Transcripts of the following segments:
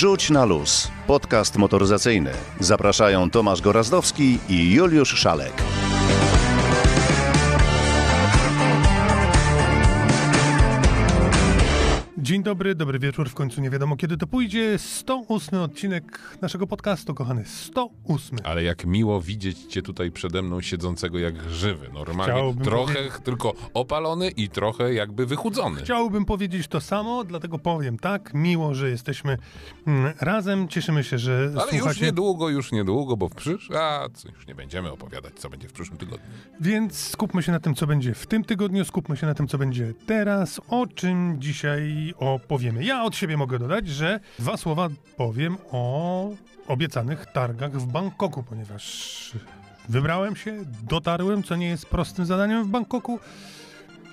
Rzuć na luz. Podcast motoryzacyjny. Zapraszają Tomasz Gorazdowski i Juliusz Szalek. Dzień dobry, dobry wieczór. W końcu nie wiadomo kiedy to pójdzie. 108 odcinek naszego podcastu, kochany. 108. Ale jak miło widzieć cię tutaj przede mną siedzącego jak żywy. Normalnie Chciałbym trochę powiedzieć- tylko opalony i trochę jakby wychudzony. Chciałbym powiedzieć to samo, dlatego powiem tak. Miło, że jesteśmy mm, razem. Cieszymy się, że Ale już słuchacie. niedługo, już niedługo, bo w przysz... A, co, już nie będziemy opowiadać, co będzie w przyszłym tygodniu. Więc skupmy się na tym, co będzie w tym tygodniu, skupmy się na tym, co będzie teraz, o czym dzisiaj opowiemy. Ja od siebie mogę dodać, że dwa słowa powiem o obiecanych targach w Bangkoku, ponieważ wybrałem się, dotarłem, co nie jest prostym zadaniem w Bangkoku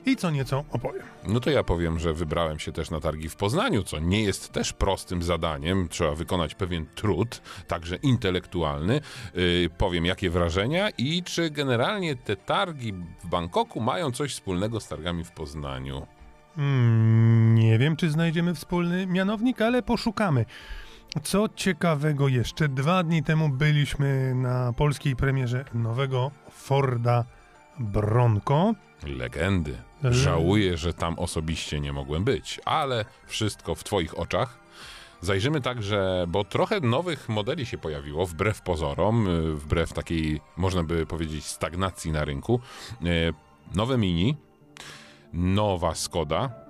i co nieco opowiem. No to ja powiem, że wybrałem się też na targi w Poznaniu, co nie jest też prostym zadaniem. Trzeba wykonać pewien trud, także intelektualny. Yy, powiem, jakie wrażenia i czy generalnie te targi w Bangkoku mają coś wspólnego z targami w Poznaniu. Mm, nie wiem, czy znajdziemy wspólny mianownik, ale poszukamy. Co ciekawego jeszcze, dwa dni temu byliśmy na polskiej premierze nowego Forda Bronco. Legendy. Le- Żałuję, że tam osobiście nie mogłem być, ale wszystko w Twoich oczach. Zajrzymy także, bo trochę nowych modeli się pojawiło, wbrew pozorom, y, wbrew takiej, można by powiedzieć, stagnacji na rynku. Y, Nowe Mini, nowa Skoda,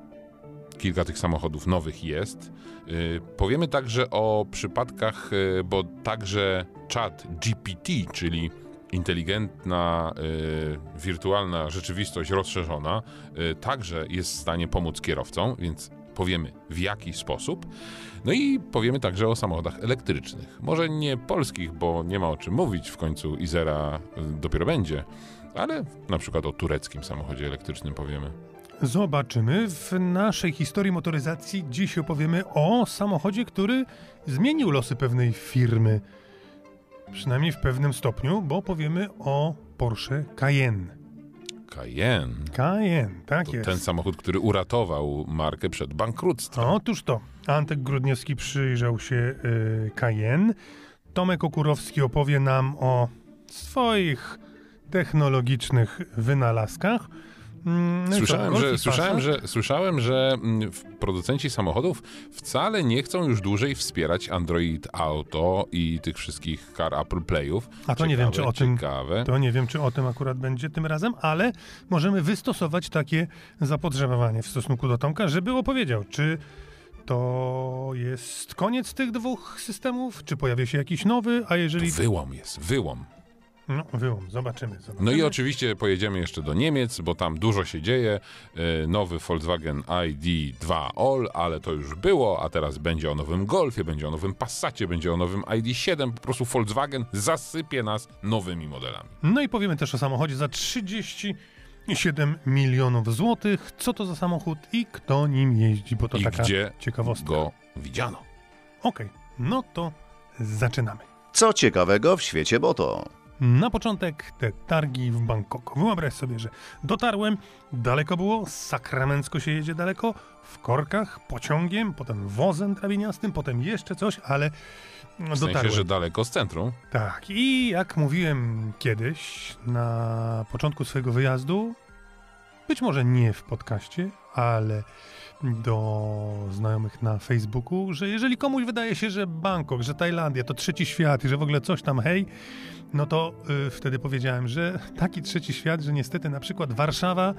kilka tych samochodów nowych jest. Y, Powiemy także o przypadkach, y, bo także czat GPT, czyli inteligentna, y, wirtualna rzeczywistość rozszerzona, także jest w stanie pomóc kierowcom, więc powiemy w jaki sposób. No i powiemy także o samochodach elektrycznych. Może nie polskich, bo nie ma o czym mówić, w końcu Izera dopiero będzie, ale na przykład o tureckim samochodzie elektrycznym powiemy. Zobaczymy. W naszej historii motoryzacji dziś opowiemy o samochodzie, który zmienił losy pewnej firmy. Przynajmniej w pewnym stopniu, bo powiemy o Porsche Cayenne. Cayenne. Cayenne, tak To jest. ten samochód, który uratował markę przed bankructwem. Otóż to. Antek Grudniewski przyjrzał się y, Cayenne. Tomek Okurowski opowie nam o swoich technologicznych wynalazkach. Mm, no co, Słyszałem, że, słyszałem, że, słyszałem, że mm, w- producenci samochodów wcale nie chcą już dłużej wspierać Android Auto i tych wszystkich car Apple Playów. A to nie wiem, czy o tym- Ciekawe. To nie wiem, czy o tym akurat będzie tym razem, ale możemy wystosować takie zapotrzebowanie w stosunku do Tomka, żeby opowiedział, czy to jest koniec tych dwóch systemów, czy pojawia się jakiś nowy, a jeżeli... Wyłom jest, wyłom. No, wyłom, zobaczymy. zobaczymy. No i oczywiście pojedziemy jeszcze do Niemiec, bo tam dużo się dzieje. E, Nowy Volkswagen ID2 All, ale to już było, a teraz będzie o nowym Golfie, będzie o nowym Passacie, będzie o nowym ID7. Po prostu Volkswagen zasypie nas nowymi modelami. No i powiemy też o samochodzie za 37 milionów złotych. Co to za samochód i kto nim jeździ, bo to I taka gdzie ciekawostka. go widziano. Okej, no to zaczynamy. Co ciekawego w świecie Boto? Na początek te targi w Bangkoku. Wyobraź sobie, że dotarłem, daleko było, sakramencko się jedzie daleko, w korkach, pociągiem, potem wozem drabiniastym, potem jeszcze coś, ale W dotarłem. sensie, że daleko z centrum. Tak, i jak mówiłem kiedyś na początku swojego wyjazdu, być może nie w podcaście, ale do znajomych na Facebooku, że jeżeli komuś wydaje się, że Bangkok, że Tajlandia to trzeci świat i że w ogóle coś tam hej, no to y, wtedy powiedziałem, że taki trzeci świat, że niestety na przykład Warszawa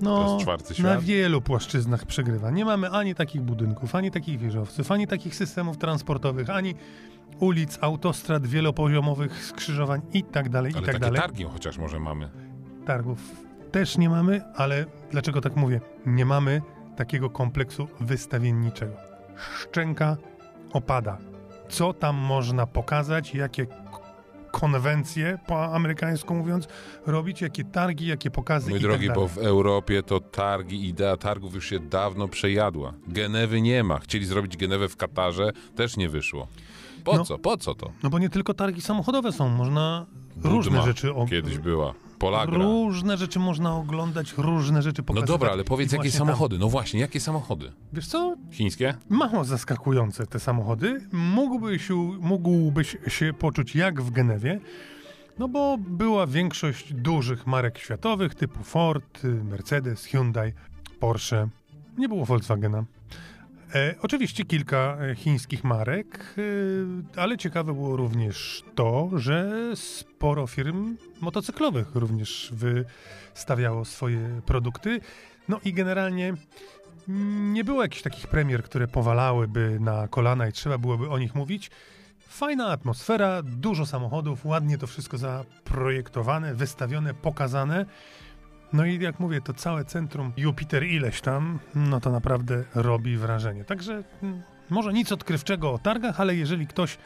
no, na wielu płaszczyznach przegrywa. Nie mamy ani takich budynków, ani takich wieżowców, ani takich systemów transportowych, ani ulic, autostrad wielopoziomowych, skrzyżowań i tak dalej, Ale i tak takie dalej. targi chociaż może mamy. Targów też nie mamy, ale dlaczego tak mówię? Nie mamy takiego kompleksu wystawienniczego. Szczęka opada. Co tam można pokazać, jakie k- konwencje, po amerykańsku mówiąc, robić, jakie targi, jakie pokazy Mój i drogi, tak bo w Europie to targi, idea targów już się dawno przejadła. Genewy nie ma. Chcieli zrobić Genewę w Katarze, też nie wyszło. Po No. co? Po co to? No bo nie tylko targi samochodowe są, można różne Budma rzeczy... o- Kiedyś była. Polagra. Różne rzeczy można oglądać, różne rzeczy No pokazywać. dobra, ale powiedz jakie tam- samochody. No właśnie, jakie samochody? Wiesz co, Chińskie? mało zaskakujące te samochody. Mógłbyś, się- mógłbyś się poczuć jak w Genewie, no bo była większość dużych marek światowych typu Ford, Mercedes, Hyundai, Porsche. Nie było Volkswagena. E, oczywiście kilka e, chińskich marek, e, ale ciekawe było również to, że sporo firm motocyklowych również wystawiało swoje produkty. No i generalnie nie było jakichś takich premier, które powalałyby na kolana i trzeba byłoby o nich mówić. Fajna atmosfera, dużo samochodów, ładnie to wszystko zaprojektowane, wystawione, pokazane. No i jak mówię, to całe centrum Jupiter ileś tam, no to naprawdę robi wrażenie. Także mm, może nic odkrywczego o targach, ale jeżeli ktoś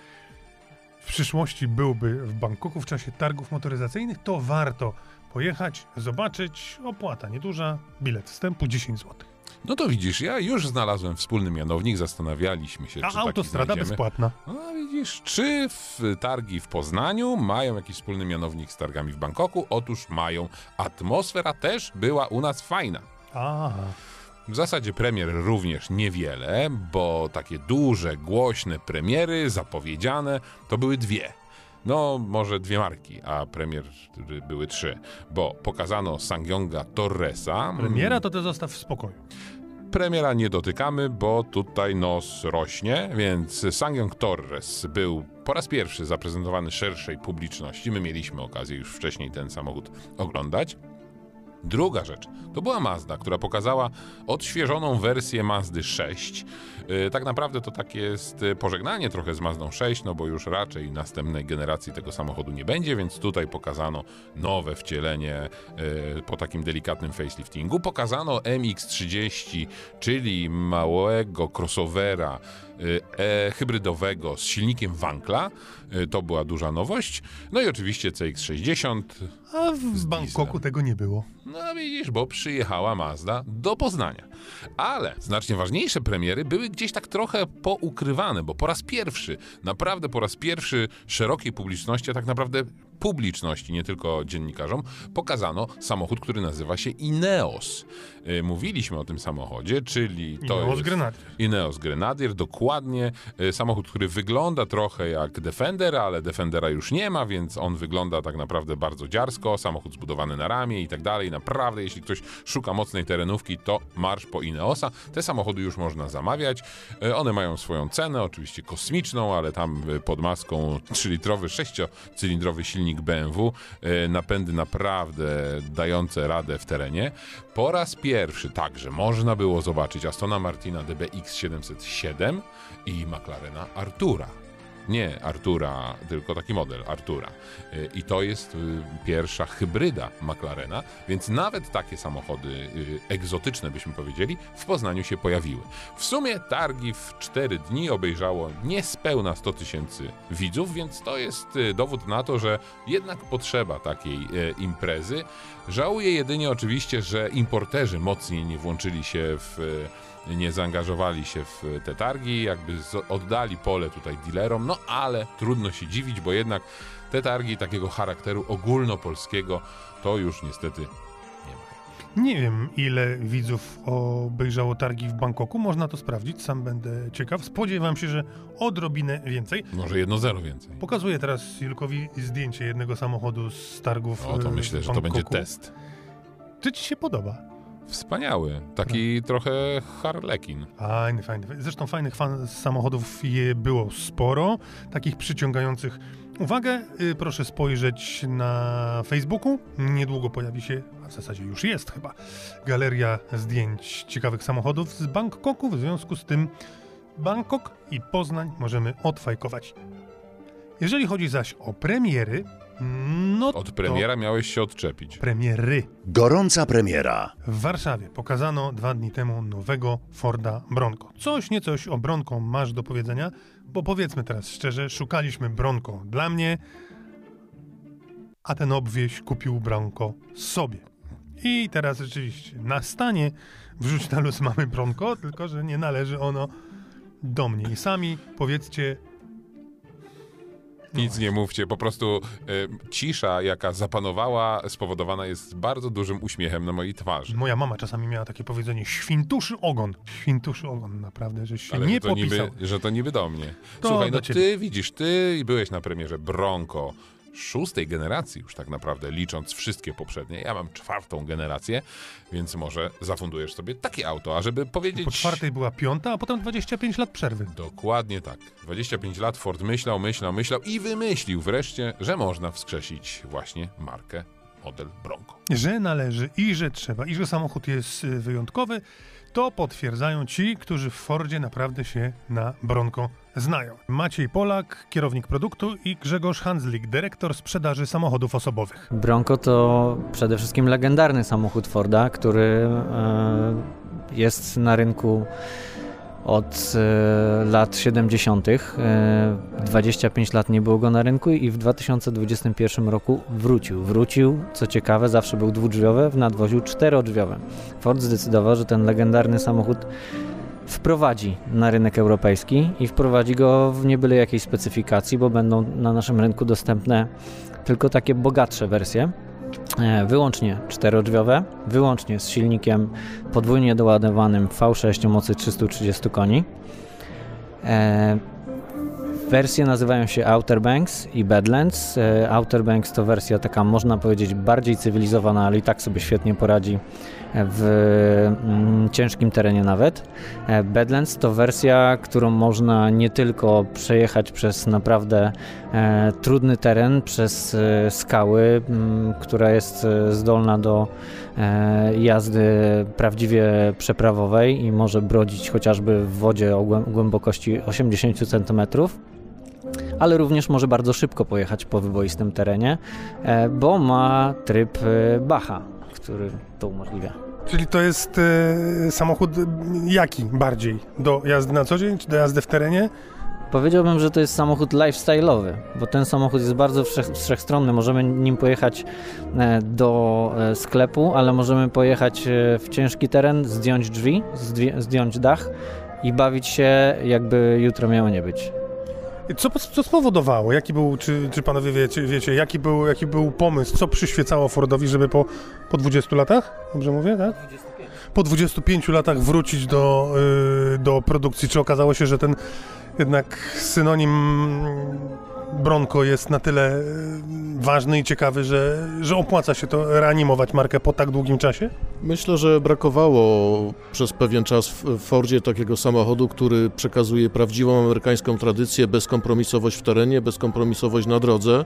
w przyszłości byłby w Bangkoku w czasie targów motoryzacyjnych, to warto pojechać, zobaczyć. Opłata nieduża, bilet wstępu 10 zł. No to widzisz, ja już znalazłem wspólny mianownik, zastanawialiśmy się, A czy autostrada bezpłatna. No widzisz, czy w targi w Poznaniu mają jakiś wspólny mianownik z targami w Bangkoku? Otóż mają. Atmosfera też była u nas fajna. Aha. W zasadzie premier również niewiele, bo takie duże, głośne premiery, zapowiedziane, to były dwie. No, może dwie marki, a premier były trzy, bo pokazano Sangyonga Torresa. Premiera to ty zostaw w spokoju. Premiera nie dotykamy, bo tutaj nos rośnie, więc Sangyong Torres był po raz pierwszy zaprezentowany szerszej publiczności. My mieliśmy okazję już wcześniej ten samochód oglądać. Druga rzecz to była Mazda, która pokazała odświeżoną wersję Mazdy 6. Yy, Tak naprawdę to takie jest y, pożegnanie trochę z Mazdą 6, no bo już raczej następnej generacji tego samochodu nie będzie, więc tutaj pokazano nowe wcielenie yy, po takim delikatnym faceliftingu. Pokazano MX-30, czyli małego crossovera e, hybrydowego z silnikiem Wankla. To była duża nowość. No i oczywiście CX-60, A w Bangkoku tego nie było. No widzisz, bo przyjechała Mazda do Poznania. Ale znacznie ważniejsze premiery były gdzieś tak trochę poukrywane, bo po raz pierwszy, naprawdę po raz pierwszy szerokiej publiczności, a tak naprawdę publiczności, nie tylko dziennikarzom, pokazano samochód, który nazywa się Ineos. Y, Mówiliśmy o tym samochodzie, czyli to Ineos jest... Grenadier. Ineos Grenadier, dokładnie. Y, Samochód, który wygląda trochę jak Defender, ale Defendera już nie ma, więc on wygląda tak naprawdę bardzo dziarsko. Samochód zbudowany na ramię i tak dalej. Naprawdę, jeśli ktoś szuka mocnej terenówki, to marsz po Ineosa. Te samochody już można zamawiać. Y, One mają swoją cenę, oczywiście kosmiczną, ale tam y, pod maską 3-litrowy, 6-cylindrowy silnik BMW. y, Napędy naprawdę dające radę w terenie. Po raz pierwszy także można było zobaczyć Astona Martina DBX 707 i McLarena Artura. Nie Artura, tylko taki model Artura. Y, I to jest y, pierwsza hybryda McLarena, więc nawet takie samochody y, egzotyczne, byśmy powiedzieli, w Poznaniu się pojawiły. W sumie targi w 4 dni obejrzało niespełna 100 tysięcy widzów, więc to jest dowód na to, że jednak potrzeba takiej imprezy. Żałuję jedynie oczywiście, że importerzy mocniej nie włączyli się w y, nie zaangażowali się w te targi, jakby oddali pole tutaj dealerom, no ale trudno się dziwić, bo jednak te targi takiego charakteru ogólnopolskiego to już niestety nie wiem, ile widzów obejrzało targi w Bangkoku. Można to sprawdzić, sam będę ciekaw. Spodziewam się, że odrobinę więcej. Może jedno zero więcej. Pokazuję teraz Julkowi zdjęcie jednego samochodu z targów. O, to e, myślę, w że to będzie test. Czy ci się podoba? Wspaniały. Taki trochę harlekin. Fajny, fajny. Zresztą fajnych fan samochodów je było sporo, takich przyciągających uwagę. Y, Proszę spojrzeć na Facebooku. Niedługo pojawi się, a w zasadzie już jest chyba, galeria zdjęć ciekawych samochodów z Bangkoku. W związku z tym Bangkok i Poznań możemy odfajkować. Jeżeli chodzi zaś o premiery, no Od to premiera miałeś się odczepić. premiery. Gorąca premiera. W Warszawie pokazano dwa dni temu nowego Forda Bronco. Coś niecoś o Bronco masz do powiedzenia, bo powiedzmy teraz szczerze, szukaliśmy Bronco dla mnie, a ten obwieś kupił Bronco sobie. I teraz rzeczywiście na stanie wrzuć na luz mamy Bronco, tylko że nie należy ono do mnie. I sami powiedzcie, Nic nie mówcie, po prostu y, cisza, jaka zapanowała, spowodowana jest bardzo dużym uśmiechem na mojej twarzy. Moja mama czasami miała takie powiedzenie, świntuszy ogon. Świntuszy ogon, naprawdę, że się Ale nie że, to popisał. niby, że to niby do mnie. To Słuchaj, do no ciebie. ty widzisz, ty byłeś na premierze Bronco szóstej generacji już tak naprawdę, licząc wszystkie poprzednie. Ja mam czwartą generację, więc może zafundujesz sobie takie auto, a żeby powiedzieć... Po czwartej była piąta, a potem 25 lat przerwy. Dokładnie tak. 25 lat Ford myślał, myślał, myślał i wymyślił wreszcie, że można wskrzesić właśnie markę model Bronco. Że należy i że trzeba, i że samochód jest y, wyjątkowy, to potwierdzają ci, którzy w Fordzie naprawdę się na Bronco znają. Maciej Polak, kierownik produktu i Grzegorz Hanzlik, dyrektor sprzedaży samochodów osobowych. Bronco to przede wszystkim legendarny samochód Forda, który e, jest na rynku od e, lat 70. E, 25 lat nie było go na rynku i w 2021 roku wrócił. Wrócił, co ciekawe, zawsze był dwudrzwiowy, w nadwoziu czterodrzwiowy. Ford zdecydował, że ten legendarny samochód wprowadzi na rynek europejski i wprowadzi go w niebyle jakiej specyfikacji, bo będą na naszym rynku dostępne tylko takie bogatsze wersje, e, wyłącznie czterodrzwiowe, wyłącznie z silnikiem podwójnie doładowanym V6 o mocy 330 koni. E, Wersje nazywają się Outer Banks i Badlands. E, Outer Banks to wersja taka, można powiedzieć, bardziej cywilizowana, ale i tak sobie świetnie poradzi w mm, ciężkim terenie nawet. E, Badlands to wersja, którą można nie tylko przejechać przez naprawdę e, trudny teren, przez e, skały, m, która jest zdolna do jazdy prawdziwie przeprawowej i może brodzić chociażby w wodzie o głę- głębokości 80 cm. Ale również może bardzo szybko pojechać po wyboistym terenie, bo ma tryb Bacha, który to umożliwia. Czyli to jest e, samochód jaki bardziej? Do jazdy na co dzień, czy do jazdy w terenie? Powiedziałbym, że to jest samochód lifestyle'owy, bo ten samochód jest bardzo wszech, wszechstronny. Możemy nim pojechać e, do e, sklepu, ale możemy pojechać w ciężki teren, zdjąć drzwi, zdjąć dach i bawić się, jakby jutro miało nie być. Co, co spowodowało? Jaki był, czy, czy panowie wiecie, wiecie jaki, był, jaki był pomysł, co przyświecało Fordowi, żeby po, po 20 latach, dobrze mówię, tak? Po 25 latach wrócić do, y, do produkcji. Czy okazało się, że ten jednak synonim Bronco jest na tyle y, ważny i ciekawy, że, że opłaca się to reanimować markę po tak długim czasie? Myślę, że brakowało przez pewien czas w Fordzie takiego samochodu, który przekazuje prawdziwą amerykańską tradycję, bezkompromisowość w terenie, bezkompromisowość na drodze.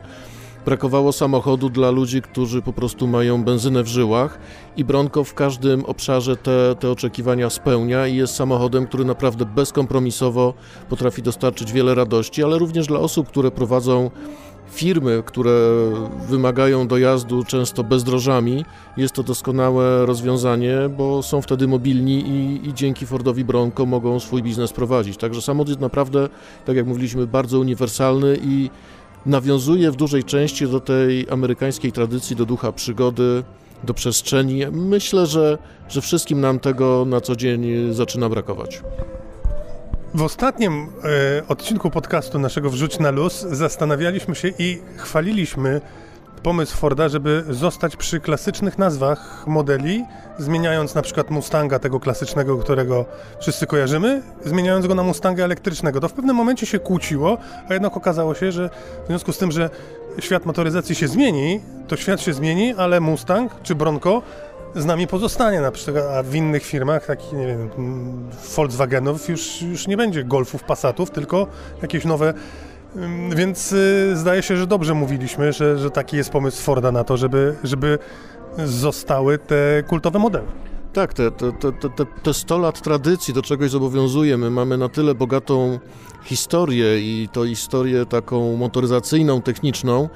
Brakowało samochodu dla ludzi, którzy po prostu mają benzynę w żyłach i Bronco w każdym obszarze te, te oczekiwania spełnia i jest samochodem, który naprawdę bezkompromisowo potrafi dostarczyć wiele radości, ale również dla osób, które prowadzą firmy, które wymagają dojazdu często bezdrożami, jest to doskonałe rozwiązanie, bo są wtedy mobilni i, i dzięki Fordowi Bronco mogą swój biznes prowadzić. Także samochód jest naprawdę, tak jak mówiliśmy, bardzo uniwersalny i nawiązuje w dużej części do tej amerykańskiej tradycji, do ducha przygody, do przestrzeni. Myślę, że, że wszystkim nam tego na co dzień zaczyna brakować. W ostatnim e, odcinku podcastu naszego Wrzuć na luz zastanawialiśmy się i chwaliliśmy pomysł Forda, żeby zostać przy klasycznych nazwach modeli, zmieniając na przykład Mustanga, tego klasycznego, którego wszyscy kojarzymy, zmieniając go na Mustanga elektrycznego. To w pewnym momencie się kłóciło, a jednak okazało się, że w związku z tym, że świat motoryzacji się zmieni, to świat się zmieni, ale Mustang czy Bronco z nami pozostanie na przykład, a w innych firmach, takich, nie wiem, Volkswagenów już, już nie będzie Golfów, Passatów, tylko jakieś nowe, więc y, zdaje się, że dobrze mówiliśmy, że, że taki jest pomysł Forda na to, żeby, żeby zostały te kultowe modele. Tak, te, te, te, te, te- te 100 lat tradycji do czegoś zobowiązuje. My mamy na tyle bogatą historię i to historię taką motoryzacyjną, techniczną,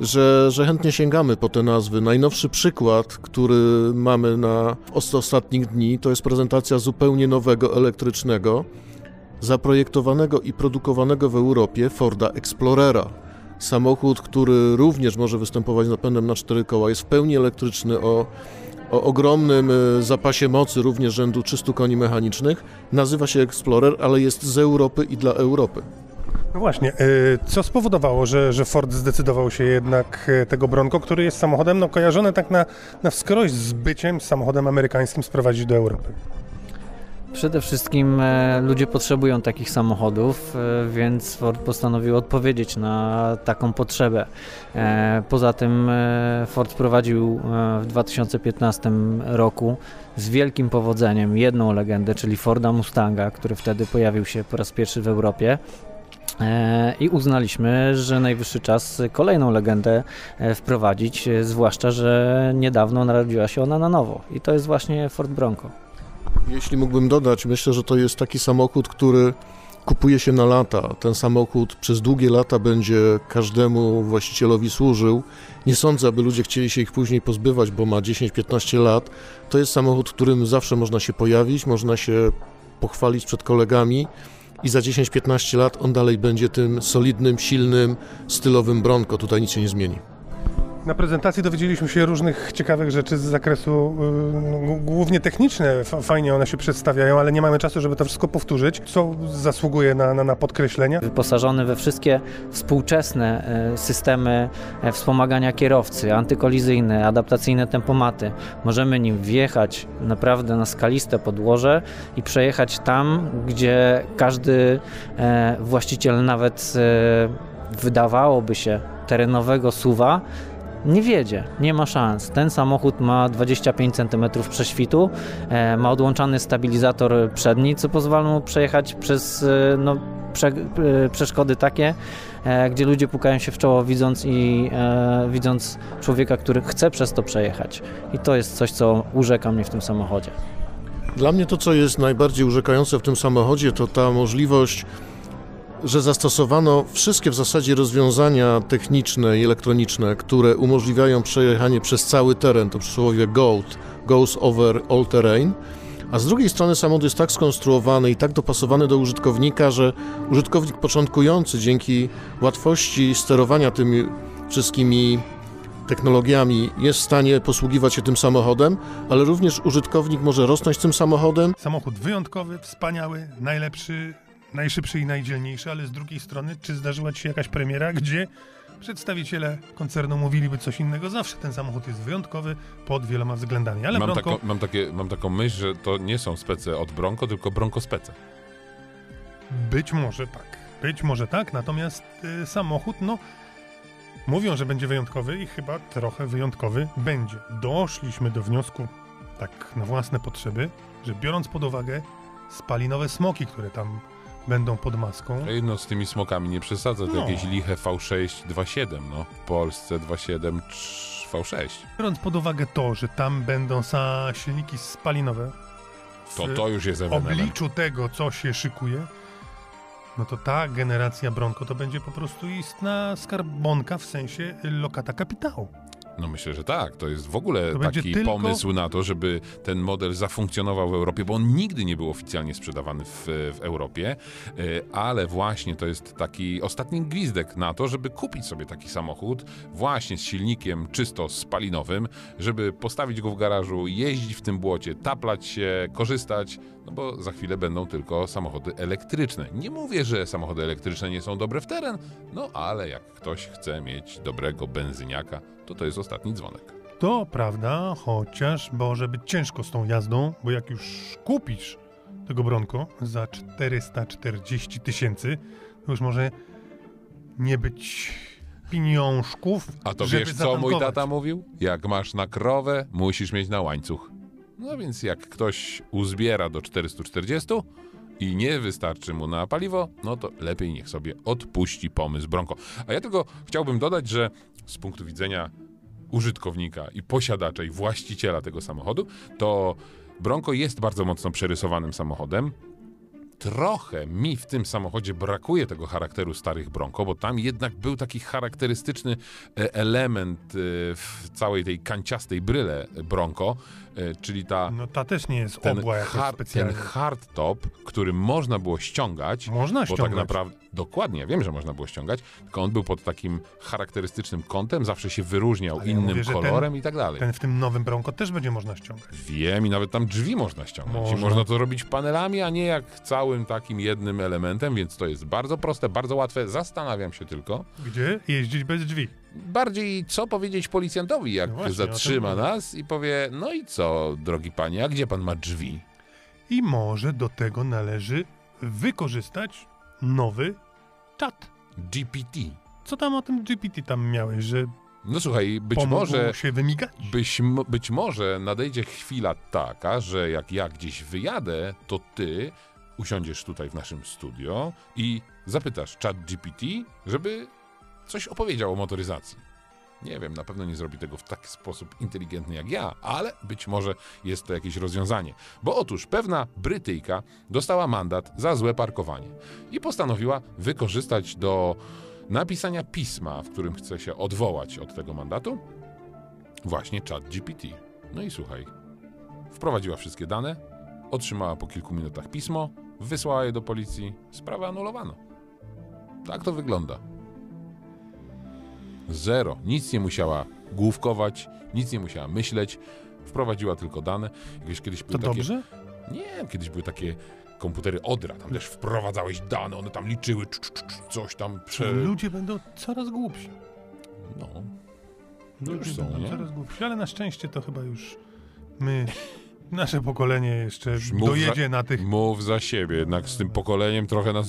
że, że chętnie sięgamy po te nazwy. Najnowszy przykład, który mamy na os- ostatnich dni, to jest prezentacja zupełnie nowego elektrycznego, zaprojektowanego i produkowanego w Europie Forda Explorera. Samochód, który również może występować napędem na cztery koła, jest w pełni elektryczny o o ogromnym e, zapasie mocy, również rzędu 300 koni mechanicznych. Nazywa się Explorer, ale jest z Europy i dla Europy. No właśnie, y, co spowodowało, że, że Ford zdecydował się jednak y, tego Bronco, który jest samochodem no, kojarzony tak na, na wskroś z byciem samochodem amerykańskim sprowadzić do Europy? Przede wszystkim e, ludzie potrzebują takich samochodów, e, więc Ford postanowił odpowiedzieć na taką potrzebę. E, poza tym Ford prowadził w 2015 roku z wielkim powodzeniem jedną legendę, czyli Forda Mustanga, który wtedy pojawił się po raz pierwszy w Europie. I uznaliśmy, że najwyższy czas kolejną legendę wprowadzić, zwłaszcza, że niedawno narodziła się ona na nowo. I to jest właśnie Ford Bronco. Jeśli mógłbym dodać, myślę, że to jest taki samochód, który kupuje się na lata. Ten samochód przez długie lata będzie każdemu właścicielowi służył. Nie sądzę, aby ludzie chcieli się ich później pozbywać, bo ma 10-15 lat. To jest samochód, którym zawsze można się pojawić, można się pochwalić przed kolegami i za 10-15 lat on dalej będzie tym solidnym, silnym, stylowym Bronco. Tutaj nic się nie zmieni. Na prezentacji dowiedzieliśmy się różnych ciekawych rzeczy z zakresu y, głównie techniczne. Fajnie one się przedstawiają, ale nie mamy czasu, żeby to wszystko powtórzyć. Co zasługuje na, na, na podkreślenia? wyposażony we wszystkie współczesne e, systemy e, wspomagania kierowcy, antykolizyjne, adaptacyjne tempomaty. Możemy nim wjechać naprawdę na skaliste podłoże i przejechać tam, gdzie każdy e, właściciel nawet e, wydawałoby się terenowego suwa nie wiedzie, nie ma szans. Ten samochód ma 25 cm prześwitu, e, ma odłączany stabilizator przedni, co pozwala mu przejechać przez e, no, prze, e, przeszkody takie, gdzie ludzie pukają się w czoło widząc i e, widząc człowieka, który chce przez to przejechać. I to jest coś, co urzeka mnie w tym samochodzie. Dla mnie to, co jest najbardziej urzekające w tym samochodzie, to ta możliwość, że zastosowano wszystkie w zasadzie rozwiązania techniczne i elektroniczne, które umożliwiają przejechanie przez cały teren, to przysłowie GOAT, Goes Over All Terrain, a z drugiej strony samochód jest tak skonstruowany i tak dopasowany do użytkownika, że użytkownik początkujący dzięki łatwości sterowania tymi wszystkimi technologiami jest w stanie posługiwać się tym samochodem, ale również użytkownik może rosnąć tym samochodem. Samochód wyjątkowy, wspaniały, najlepszy, najszybszy i najdzielniejszy, ale z drugiej strony, czy zdarzyła Ci się jakaś premiera, gdzie przedstawiciele koncernu mówiliby coś innego? Zawsze ten samochód jest wyjątkowy pod wieloma względami, ale Mam, Bronco... taką, mam, takie, mam taką myśl, że to nie są spece od Bronco, tylko Bronco spece. Być może tak. Być może tak, natomiast y, samochód, no, mówią, że będzie wyjątkowy i chyba trochę wyjątkowy będzie. Doszliśmy do wniosku, tak na własne potrzeby, że biorąc pod uwagę spalinowe smoki, które tam będą pod maską, no z tymi smokami nie przesadzę, to No. jakieś liche V6 2.7, no. W Polsce 2.7 trz- V6. biorąc pod uwagę to, że tam będą sa silniki spalinowe, w To to już jest w ewenement. obliczu tego, co się szykuje, no to ta generacja Bronco to będzie po prostu istna skarbonka w sensie lokata kapitału. No myślę, że tak. To jest w ogóle To taki tylko- pomysł na to, żeby ten model zafunkcjonował w Europie, bo on nigdy nie był oficjalnie sprzedawany w, w Europie, y, ale właśnie to jest taki ostatni gwizdek na to, żeby kupić sobie taki samochód właśnie z silnikiem czysto spalinowym, żeby postawić go w garażu, jeździć w tym błocie, taplać się, korzystać, no bo za chwilę będą tylko samochody elektryczne. Nie mówię, że samochody elektryczne nie są dobre w teren, no ale jak ktoś chce mieć dobrego benzyniaka, to to jest ostatni dzwonek. To prawda, chociaż może być ciężko z tą jazdą, bo jak już kupisz tego Bronco za 440 tysięcy, to już może nie być pieniążków, A to wiesz, co mój tata mówił? Jak masz na krowę, musisz mieć na łańcuch. No więc jak ktoś uzbiera do 440 i nie wystarczy mu na paliwo, no to lepiej niech sobie odpuści pomysł Bronco. A ja tylko chciałbym dodać, że z punktu widzenia użytkownika i posiadacza i właściciela tego samochodu, to Bronco jest bardzo mocno przerysowanym samochodem. Trochę mi w tym samochodzie brakuje tego charakteru starych Bronco, bo tam jednak był taki charakterystyczny e, element e, w całej tej kanciastej bryle Bronco, czyli ta, No ta też nie jest ten, obła jakoś hard, ten hardtop, który można było ściągać, Można bo ściągać. tak naprawdę Dokładnie, ja wiem, że można było ściągać, tylko on był pod takim charakterystycznym kątem, zawsze się wyróżniał Ale ja innym mówię, że ten- kolorem i tak dalej. Ten w tym nowym Bronco też będzie można ściągać. Wiem i nawet tam drzwi można ściągnąć. I Można. można to robić panelami, a nie jak całym takim jednym elementem, więc to jest bardzo proste, bardzo łatwe. Zastanawiam się tylko, Gdzie? Jeździć bez drzwi. Bardziej co powiedzieć policjantowi, jak No właśnie, zatrzyma nas i powie, no i co, drogi panie, a gdzie pan ma drzwi? I może do tego należy wykorzystać nowy czat. GPT. Co tam o tym GPT tam miałeś, że No słuchaj, być może... się wymigać? Być, być może nadejdzie chwila taka, że jak ja gdzieś wyjadę, to ty usiądziesz tutaj w naszym studio i zapytasz chat GPT, żeby coś opowiedział o motoryzacji. Nie wiem, na pewno nie zrobi tego w taki sposób inteligentny jak ja, ale być może jest to jakieś rozwiązanie. Bo otóż pewna Brytyjka dostała mandat za złe parkowanie i postanowiła wykorzystać do napisania pisma, w którym chce się odwołać od tego mandatu, właśnie chat GPT. No i słuchaj, wprowadziła wszystkie dane, otrzymała po kilku minutach pismo, wysłała je do policji, sprawę anulowano. Tak to wygląda. Zero. Nic nie musiała główkować, nic nie musiała myśleć, wprowadziła tylko dane. Jakieś kiedyś To były takie, dobrze? Nie, kiedyś były takie komputery Odra, tam też wprowadzałeś dane, one tam liczyły, cz, cz, cz, coś tam prze... Ludzie będą coraz głupsi. No, Ludzie Już są, będą nie? coraz głupsi, ale na szczęście to chyba już my, nasze pokolenie jeszcze Już dojedzie na tych... Mów za siebie, jednak z tym pokoleniem trochę nas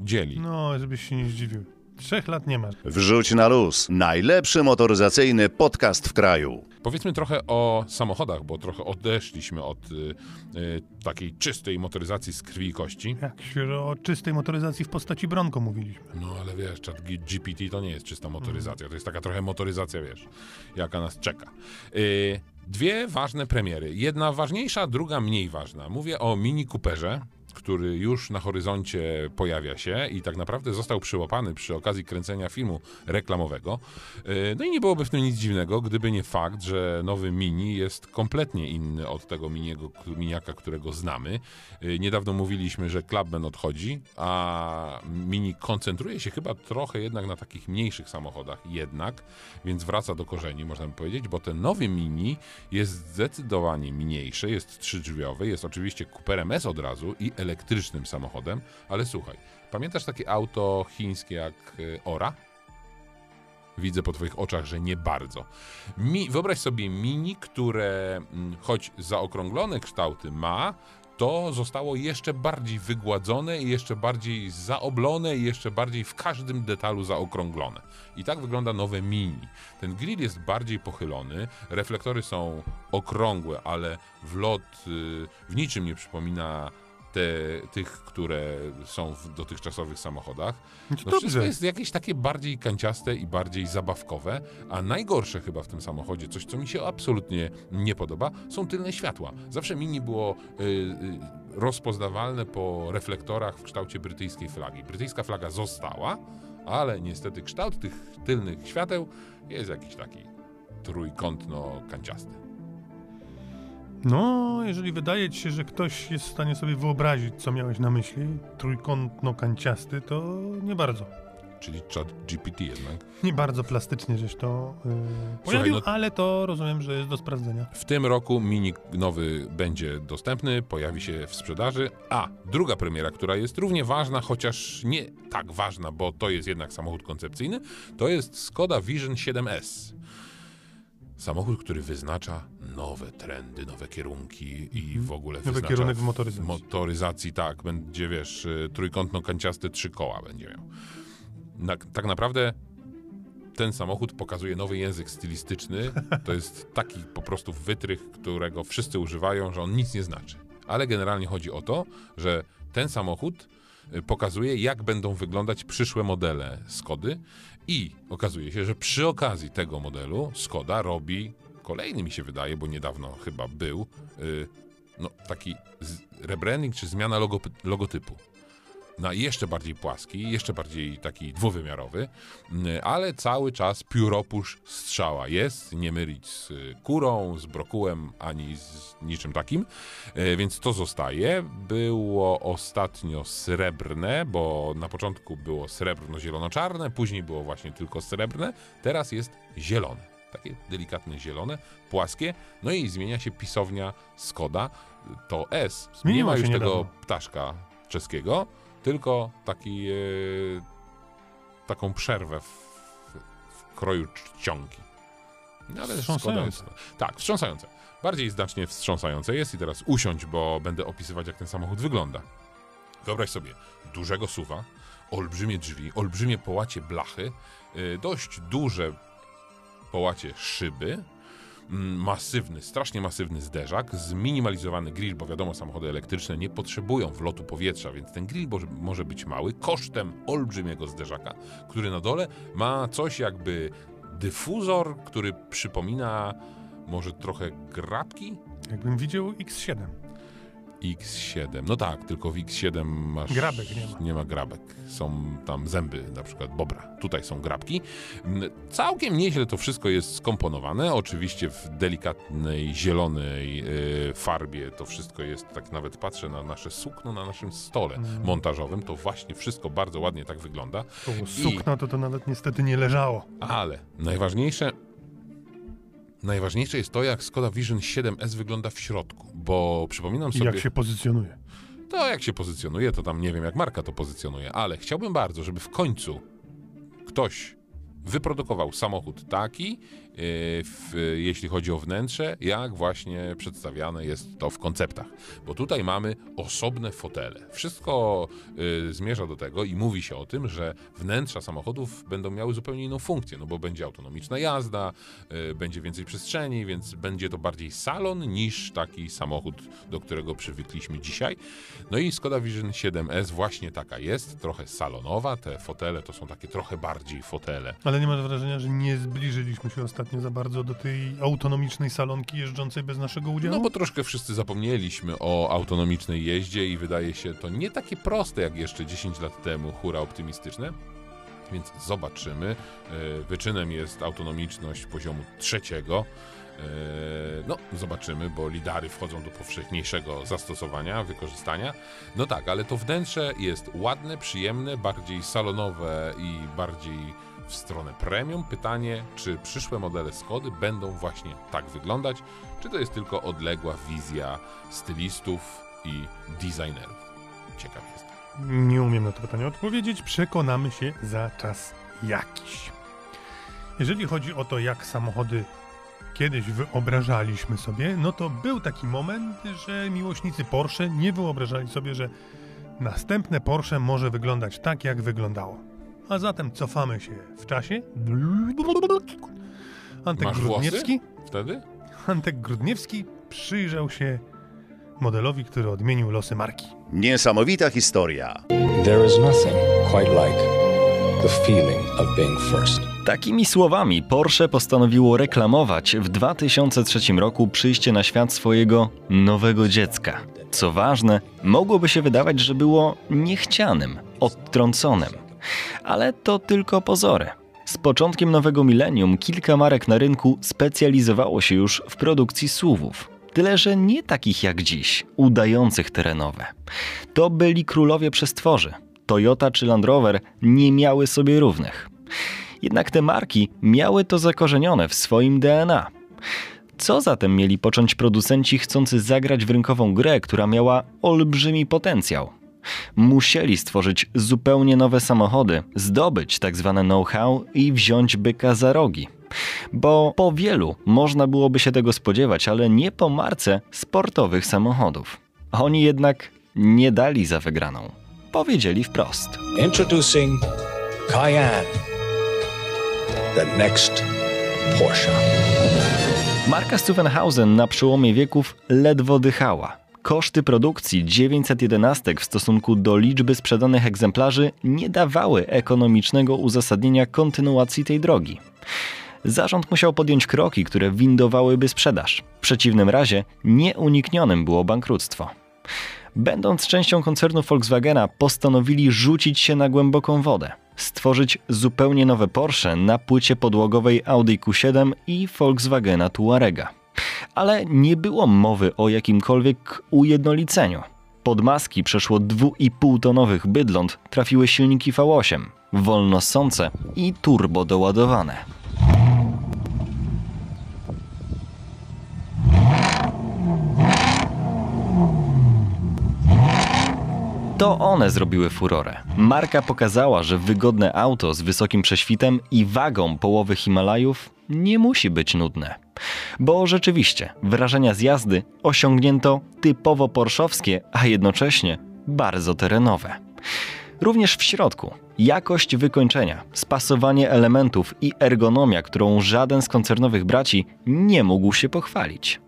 dzieli. No, żebyś się nie zdziwił. Trzech lat nie masz. Wrzuć na luz. Najlepszy motoryzacyjny podcast w kraju. Powiedzmy trochę o samochodach, bo trochę odeszliśmy od y, y, takiej czystej motoryzacji z krwi i kości. Jak się o czystej motoryzacji w postaci Bronco mówiliśmy. No ale wiesz, czat GPT to nie jest czysta motoryzacja, to jest taka trochę motoryzacja, wiesz, jaka nas czeka. Y, dwie ważne premiery. Jedna ważniejsza, druga mniej ważna. Mówię o Mini Cooperze, który już na horyzoncie pojawia się i tak naprawdę został przyłapany przy okazji kręcenia filmu reklamowego. Y, No i nie byłoby w tym nic dziwnego, gdyby nie fakt, że nowy Mini jest kompletnie inny od tego miniego, miniaka, którego znamy. Y, Niedawno mówiliśmy, że Clubman odchodzi, a Mini koncentruje się chyba trochę jednak na takich mniejszych samochodach jednak, więc wraca do korzeni, można by powiedzieć, bo ten nowy Mini jest zdecydowanie mniejszy, jest trzydrzwiowy, jest oczywiście Cooperem S od razu i elektrycznym samochodem, ale słuchaj, pamiętasz takie auto chińskie jak y, Ora? Widzę po Twoich oczach, że nie bardzo. Mi, wyobraź sobie mini, które mm, choć zaokrąglone kształty ma, to zostało jeszcze bardziej wygładzone i jeszcze bardziej zaoblone i jeszcze bardziej w każdym detalu zaokrąglone. I tak wygląda nowe mini. Ten grill jest bardziej pochylony, reflektory są okrągłe, ale w lot y, w niczym nie przypomina te, tych, które są w dotychczasowych samochodach. No No wszystko jest jakieś takie bardziej kanciaste i bardziej zabawkowe, a najgorsze chyba w tym samochodzie, coś co mi się absolutnie nie podoba, są tylne światła. Zawsze Mini było y, y, rozpoznawalne po reflektorach w kształcie brytyjskiej flagi. Brytyjska flaga została, ale niestety kształt tych tylnych świateł jest jakiś taki trójkątno-kanciasty. No, jeżeli wydaje ci się, że ktoś jest w stanie sobie wyobrazić, co miałeś na myśli, trójkątno-kanciasty, to nie bardzo. Czyli chat GPT jednak. Nie bardzo plastycznie żeś to yy, pojawił, no- ale to rozumiem, że jest do sprawdzenia. W tym roku mini nowy będzie dostępny, pojawi się w sprzedaży. A druga premiera, która jest równie ważna, chociaż nie tak ważna, bo to jest jednak samochód koncepcyjny, to jest Skoda Vision 7S. Samochód, który wyznacza nowe trendy, nowe kierunki i w ogóle Nowy wyznacza kierunek w motoryzacji. motoryzacji, tak, będzie, wiesz, y, trójkątno-kanciaste trzy koła będzie miał. Na, tak naprawdę ten samochód pokazuje nowy język stylistyczny. To jest taki po prostu wytrych, którego wszyscy używają, że on nic nie znaczy. Ale generalnie chodzi o to, że ten samochód y, pokazuje, jak będą wyglądać przyszłe modele Skody i okazuje się, że przy okazji tego modelu Skoda robi kolejny mi się wydaje, bo niedawno chyba był, y, no taki rebranding czy zmiana logo, logotypu. Na jeszcze bardziej płaski, jeszcze bardziej taki dwuwymiarowy, mm, ale cały czas pióropusz strzała jest, nie mylić z kurą, z brokułem, ani z niczym takim, E, więc to zostaje. Było ostatnio srebrne, bo na początku było srebrno-zielono-czarne, później było właśnie tylko srebrne, teraz jest zielone. Takie delikatne zielone, płaskie, no i zmienia się pisownia Skoda, to S. nie ma już tego niedawno. ptaszka czeskiego, tylko taki, e, taką przerwę w, w kroju czcionki. No, ale Wstrząsające. tak, wstrząsające. Bardziej znacznie wstrząsające jest i teraz usiądź, bo będę opisywać, jak ten samochód wygląda. Wyobraź sobie dużego suwa, olbrzymie drzwi, olbrzymie połacie blachy, y, dość duże połacie szyby, masywny, strasznie masywny zderzak, zminimalizowany grill, bo wiadomo, samochody elektryczne nie potrzebują wlotu powietrza, więc ten grill może, może być mały, kosztem olbrzymiego zderzaka, który na dole ma coś jakby dyfuzor, który przypomina może trochę grabki, Jakbym widział X7. X7. No tak, tylko w X7 masz. Grabek nie ma. Nie ma grabek. Są tam zęby, na przykład bobra. Tutaj są grabki. Mm, Całkiem nieźle to wszystko jest skomponowane. Oczywiście w delikatnej, zielonej y, farbie to wszystko jest, tak nawet patrzę na nasze sukno na naszym stole Mm. montażowym. To właśnie wszystko bardzo ładnie tak wygląda. To sukno to to nawet niestety nie leżało. Ale najważniejsze. Najważniejsze jest to, jak Skoda Vision 7S wygląda w środku, bo przypominam I sobie... jak się pozycjonuje. To jak się pozycjonuje, to tam nie wiem, jak marka to pozycjonuje, ale chciałbym bardzo, żeby w końcu ktoś wyprodukował samochód taki, w, jeśli chodzi o wnętrze, jak właśnie przedstawiane jest to w konceptach. Bo tutaj mamy osobne fotele. Wszystko yy, zmierza do tego i mówi się o tym, że wnętrza samochodów będą miały zupełnie inną funkcję, no bo będzie autonomiczna jazda, yy, będzie więcej przestrzeni, więc będzie to bardziej salon niż taki samochód, do którego przywykliśmy dzisiaj. No i Skoda Vision 7S właśnie taka jest, trochę salonowa, te fotele to są takie trochę bardziej fotele. Ale nie masz wrażenia, że nie zbliżyliśmy się ostatnio za bardzo do tej autonomicznej salonki jeżdżącej bez naszego udziału? No bo troszkę wszyscy zapomnieliśmy o autonomicznej jeździe i wydaje się to nie takie proste jak jeszcze 10 lat temu, hura optymistyczne. Więc zobaczymy. E, Wyczynem jest autonomiczność poziomu trzeciego. E, No, zobaczymy, bo lidary wchodzą do powszechniejszego zastosowania, wykorzystania. No tak, ale to wnętrze jest ładne, przyjemne, bardziej salonowe i bardziej w stronę premium. Pytanie, czy przyszłe modele Skody będą właśnie tak wyglądać, czy to jest tylko odległa wizja stylistów i designerów? Ciekaw jestem. Nie umiem na to pytanie odpowiedzieć. Przekonamy się za czas jakiś. Jeżeli chodzi o to, jak samochody kiedyś wyobrażaliśmy sobie, no to był taki moment, że miłośnicy Porsche nie wyobrażali sobie, że następne Porsche może wyglądać tak, jak wyglądało. A zatem cofamy się w czasie. Antek Masz włosy? Grudniewski, Wtedy? Antek Grudniewski przyjrzał się modelowi, który odmienił losy marki. Niesamowita historia. There is nothing quite like the feeling of being first. Takimi słowami Porsche postanowiło reklamować w 2003 roku przyjście na świat swojego nowego dziecka. Co ważne, mogłoby się wydawać, że było niechcianym, odtrąconym. Ale to tylko pozory. Z początkiem nowego milenium kilka marek na rynku specjalizowało się już w produkcji SUVów. Tyle, że nie takich jak dziś, udających terenowe. To byli królowie przestworzy. Toyota czy Land Rover nie miały sobie równych. Jednak te marki miały to zakorzenione w swoim DNA. Co zatem mieli począć producenci chcący zagrać w rynkową grę, która miała olbrzymi potencjał? Musieli stworzyć zupełnie nowe samochody, zdobyć tak zwane know-how i wziąć byka za rogi. Bo po wielu można byłoby się tego spodziewać, ale nie po marce sportowych samochodów. Oni jednak nie dali za wygraną. Powiedzieli wprost. Introducing Cayenne, the next Porsche. Marka Stuvenhausen na przełomie wieków ledwo dychała. Koszty produkcji 911 w stosunku do liczby sprzedanych egzemplarzy nie dawały ekonomicznego uzasadnienia kontynuacji tej drogi. Zarząd musiał podjąć kroki, które windowałyby sprzedaż. W przeciwnym razie nieuniknionym było bankructwo. Będąc częścią koncernu Volkswagena, postanowili rzucić się na głęboką wodę. Stworzyć zupełnie nowe Porsche na płycie podłogowej Audi Q7 i Volkswagena Tuarega. Ale nie było mowy o jakimkolwiek ujednoliceniu. Pod maski przeszło 2,5-tonowych bydląt trafiły silniki V8, wolnosące i turbo doładowane. To one zrobiły furorę. Marka pokazała, że wygodne auto z wysokim prześwitem i wagą połowy Himalajów nie musi być nudne. Bo rzeczywiście, wrażenia z jazdy osiągnięto typowo porszowskie, a jednocześnie bardzo terenowe. Również w środku jakość wykończenia, spasowanie elementów i ergonomia, którą żaden z koncernowych braci nie mógł się pochwalić.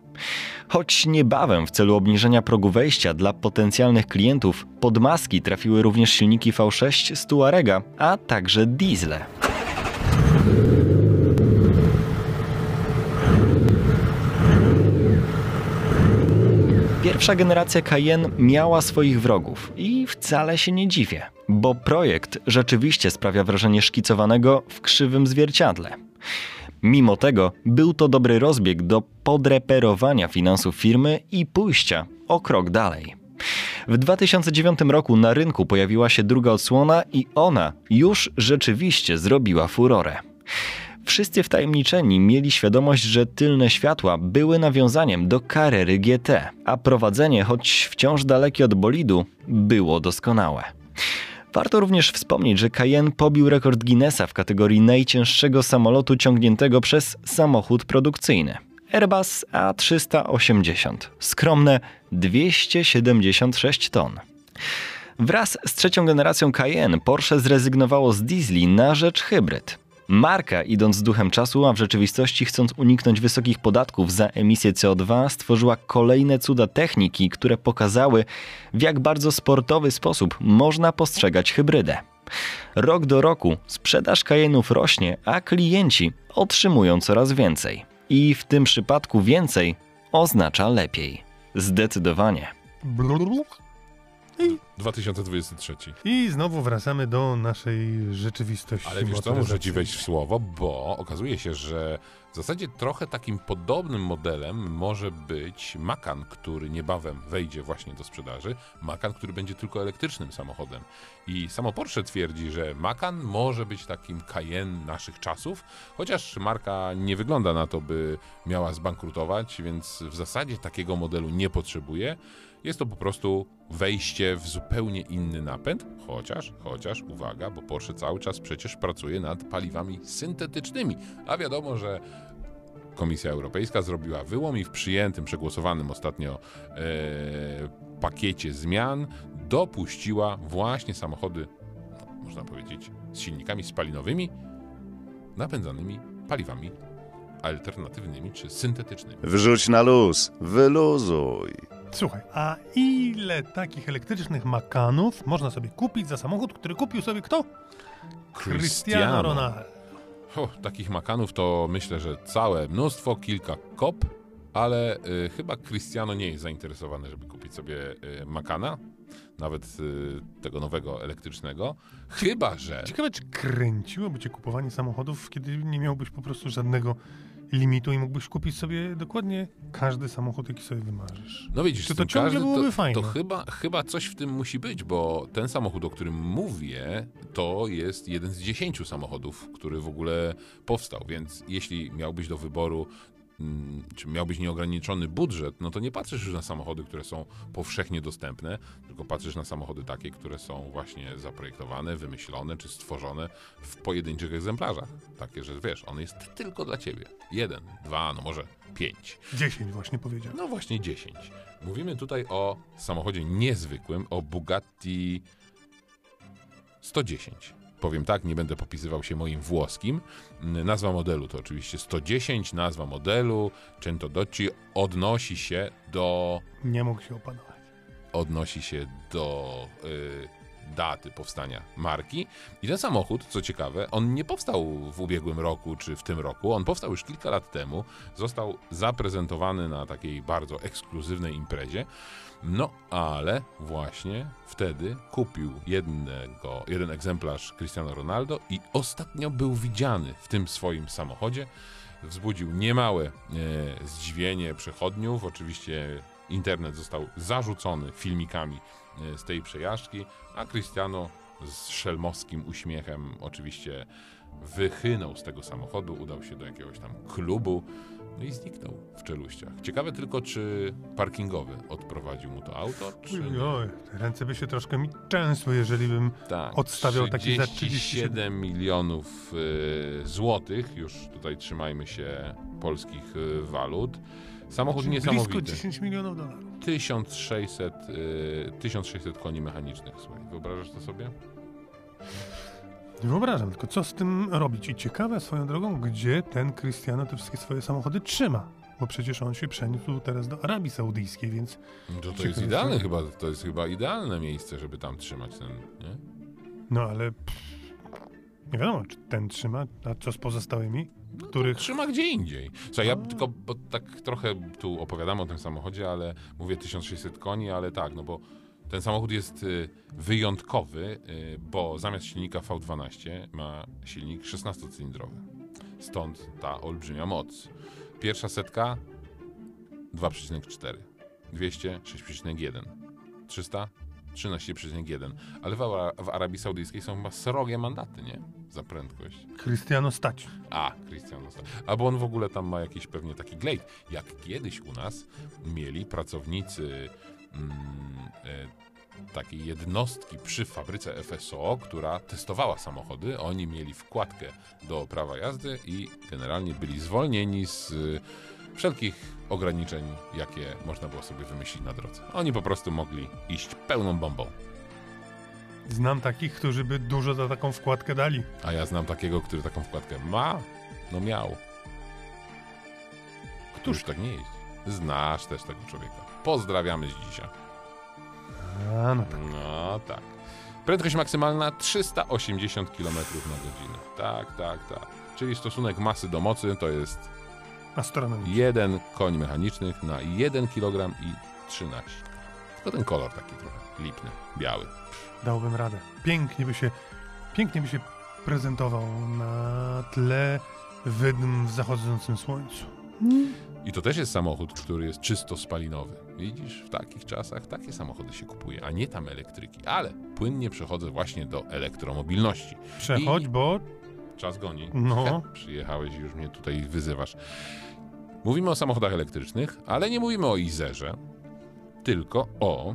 Choć niebawem w celu obniżenia progu wejścia dla potencjalnych klientów pod maski trafiły również silniki V6 z Tuarega, a także diesle. Pierwsza generacja Cayenne miała swoich wrogów i wcale się nie dziwię, bo projekt rzeczywiście sprawia wrażenie szkicowanego w krzywym zwierciadle. Mimo tego był to dobry rozbieg do podreperowania finansów firmy i pójścia o krok dalej. W 2009 roku na rynku pojawiła się druga odsłona i ona już rzeczywiście zrobiła furorę. Wszyscy wtajemniczeni mieli świadomość, że tylne światła były nawiązaniem do Carrery GT, a prowadzenie, choć wciąż dalekie od bolidu, było doskonałe. Warto również wspomnieć, że Cayenne pobił rekord Guinnessa w kategorii najcięższego samolotu ciągniętego przez samochód produkcyjny. Airbus A380. Skromne 276 ton. Wraz z trzecią generacją Cayenne Porsche zrezygnowało z diesli na rzecz hybryd. Marka, idąc z duchem czasu, a w rzeczywistości chcąc uniknąć wysokich podatków za emisję CO2, stworzyła kolejne cuda techniki, które pokazały, w jak bardzo sportowy sposób można postrzegać hybrydę. Rok do roku sprzedaż Cayenne'ów rośnie, a klienci otrzymują coraz więcej. I w tym przypadku więcej oznacza lepiej. Zdecydowanie. Blululu. 2023. I znowu wracamy do naszej rzeczywistości. Ale wiesz co, muszę ci wejść w słowo, bo okazuje się, że w zasadzie trochę takim podobnym modelem może być Macan, który niebawem wejdzie właśnie do sprzedaży. Macan, który będzie tylko elektrycznym samochodem. I samo Porsche twierdzi, że Macan może być takim Cayenne naszych czasów, chociaż marka nie wygląda na to, by miała zbankrutować, więc w zasadzie takiego modelu nie potrzebuje. Jest to po prostu wejście w zupełnie inny napęd, chociaż, chociaż, uwaga, bo Porsche cały czas przecież pracuje nad paliwami syntetycznymi, a wiadomo, że Komisja Europejska zrobiła wyłom i w przyjętym, przegłosowanym ostatnio e, pakiecie zmian dopuściła właśnie samochody, no, można powiedzieć, z silnikami spalinowymi napędzanymi paliwami alternatywnymi czy syntetycznymi. Wrzuć na luz, wyluzuj. Słuchaj, a ile takich elektrycznych makanów można sobie kupić za samochód, który kupił sobie kto? Cristiano Ronaldo. O, takich makanów to myślę, że całe mnóstwo, kilka kop, ale y, chyba Cristiano nie jest zainteresowany, żeby kupić sobie y, makana, nawet y, tego nowego elektrycznego. Chyba, że. Ciekawe, czy kręciłoby cię kupowanie samochodów, kiedy nie miałbyś po prostu żadnego limitu i mógłbyś kupić sobie dokładnie każdy samochód, jaki sobie wymarzysz. No widzisz, Czy to ciągle każdy, byłoby to, fajne? to chyba, chyba coś w tym musi być, bo ten samochód, o którym mówię, to jest jeden z dziesięciu samochodów, który w ogóle powstał, więc jeśli miałbyś do wyboru czy miałbyś nieograniczony budżet, no to nie patrzysz już na samochody, które są powszechnie dostępne, tylko patrzysz na samochody takie, które są właśnie zaprojektowane, wymyślone czy stworzone w pojedynczych egzemplarzach. Takie, że wiesz, on jest tylko dla ciebie. Jeden, dwa, no może pięć. 10 właśnie powiedział. No właśnie 10. Mówimy tutaj o samochodzie niezwykłym, o Bugatti 110. Powiem tak, nie będę popisywał się moim włoskim. Nazwa modelu to oczywiście 110, nazwa modelu Cento Docci odnosi się do Nie mógł się opanować. odnosi się do y, daty powstania marki. I ten samochód, co ciekawe, on nie powstał w ubiegłym roku czy w tym roku, on powstał już kilka lat temu, został zaprezentowany na takiej bardzo ekskluzywnej imprezie. No, ale właśnie wtedy kupił jednego, jeden egzemplarz Cristiano Ronaldo i ostatnio był widziany w tym swoim samochodzie. Wzbudził niemałe e, zdziwienie przechodniów. Oczywiście internet został zarzucony filmikami z tej przejażdżki, a Cristiano z szelmowskim uśmiechem oczywiście wychynął z tego samochodu, udał się do jakiegoś tam klubu no i zniknął w czeluściach. Ciekawe tylko, czy parkingowy odprowadził mu to auto, czy. Oj, te ręce by się troszkę mi częsły, jeżeli bym Tak, odstawiał taki za 37 37 milionów y, złotych, już tutaj trzymajmy się polskich y, walut. Samochód Czyli niesamowity. Blisko 10 milionów dolarów. 1600, y, 1600 koni mechanicznych, słuchaj. Wyobrażasz to sobie? Nie wyobrażam, tylko co z tym robić. I ciekawe swoją drogą, gdzie ten Cristiano te wszystkie swoje samochody trzyma. Bo przecież on się przeniósł teraz do Arabii Saudyjskiej, więc To, to jest idealne chyba, to jest chyba idealne miejsce, żeby tam trzymać ten, nie? no ale pff, nie wiadomo, czy ten trzyma, a co z pozostałymi, których... Trzyma gdzie indziej. Słuchaj, ja tylko, bo tak trochę tu opowiadamy o tym samochodzie, ale mówię 1600 koni, ale tak, no bo ten samochód jest y, wyjątkowy, y, bo zamiast silnika V12 ma silnik 16-cylindrowy. Stąd ta olbrzymia moc. Pierwsza setka 2,4, 200 6,1, 300 13,1, ale w, w Arabii Saudyjskiej są chyba srogie mandaty, nie? Za prędkość. Cristiano stać. A, Christian Osta. Albo on w ogóle tam ma jakiś pewnie taki glejt, jak kiedyś u nas mieli pracownicy mm, e, takiej jednostki przy fabryce FSO, która testowała samochody. Oni mieli wkładkę do prawa jazdy i generalnie byli zwolnieni z y, wszelkich ograniczeń, jakie można było sobie wymyślić na drodze. Oni po prostu mogli iść pełną bombą. Znam takich, którzy by dużo za taką wkładkę dali. A ja znam takiego, który taką wkładkę ma. No miał. Któż tak nie jeździ? Znasz też tego człowieka. Pozdrawiamy z dzisiaj. A, no tak. No tak. Prędkość maksymalna 380 km na godzinę. Tak, tak, tak. Czyli stosunek masy do mocy to jest Astronomicznie. jeden koń mechanicznych na 1 kg i 13. Tylko ten kolor taki trochę lipny, biały. Dałbym radę. Pięknie by się, pięknie by się prezentował na tle wydm w zachodzącym słońcu. I to też jest samochód, który jest czysto spalinowy. Widzisz, w takich czasach takie samochody się kupuje, a nie tam elektryki. Ale płynnie przechodzę właśnie do elektromobilności. Przechodź, I- bo Czas goni. No. Przyjechałeś i już mnie tutaj wyzywasz. Mówimy o samochodach elektrycznych, ale nie mówimy o Izerze, tylko o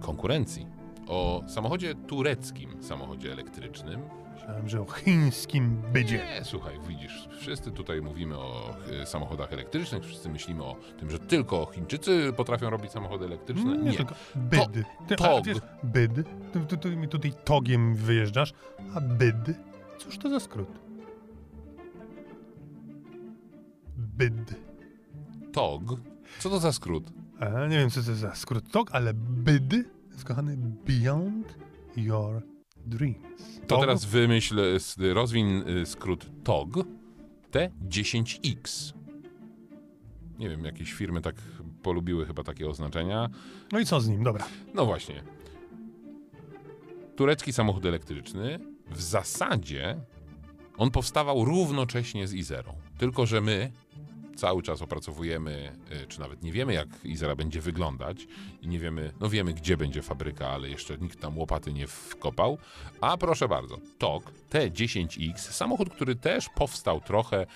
konkurencji. O samochodzie tureckim, samochodzie elektrycznym. myślałem, że o chińskim bydzie. Nie, słuchaj, widzisz, wszyscy tutaj mówimy o y, samochodach elektrycznych, wszyscy myślimy o tym, że tylko Chińczycy potrafią robić samochody elektryczne. Nie, Nie, tylko byd. A, tog. wiesz, byd. Ty mi tutaj togiem wyjeżdżasz, a byd? Cóż to za skrót? Byd. TOG. Co to za skrót? A, nie wiem, co to za skrót tog, ale byd jest kochany Beyond Your Dreams. To teraz wymyśl, s- rozwiń y, skrót TOG T10X. Nie wiem, jakieś firmy tak polubiły chyba takie oznaczenia. No i co z nim? Dobra. No właśnie. Turecki samochód elektryczny w zasadzie on powstawał równocześnie z Izerą. Tylko, że my cały czas opracowujemy, y, czy nawet nie wiemy, jak Izera będzie wyglądać i nie wiemy, no wiemy, gdzie będzie fabryka, ale jeszcze nikt tam łopaty nie wkopał. A proszę bardzo, TOG T10X, samochód, który też powstał trochę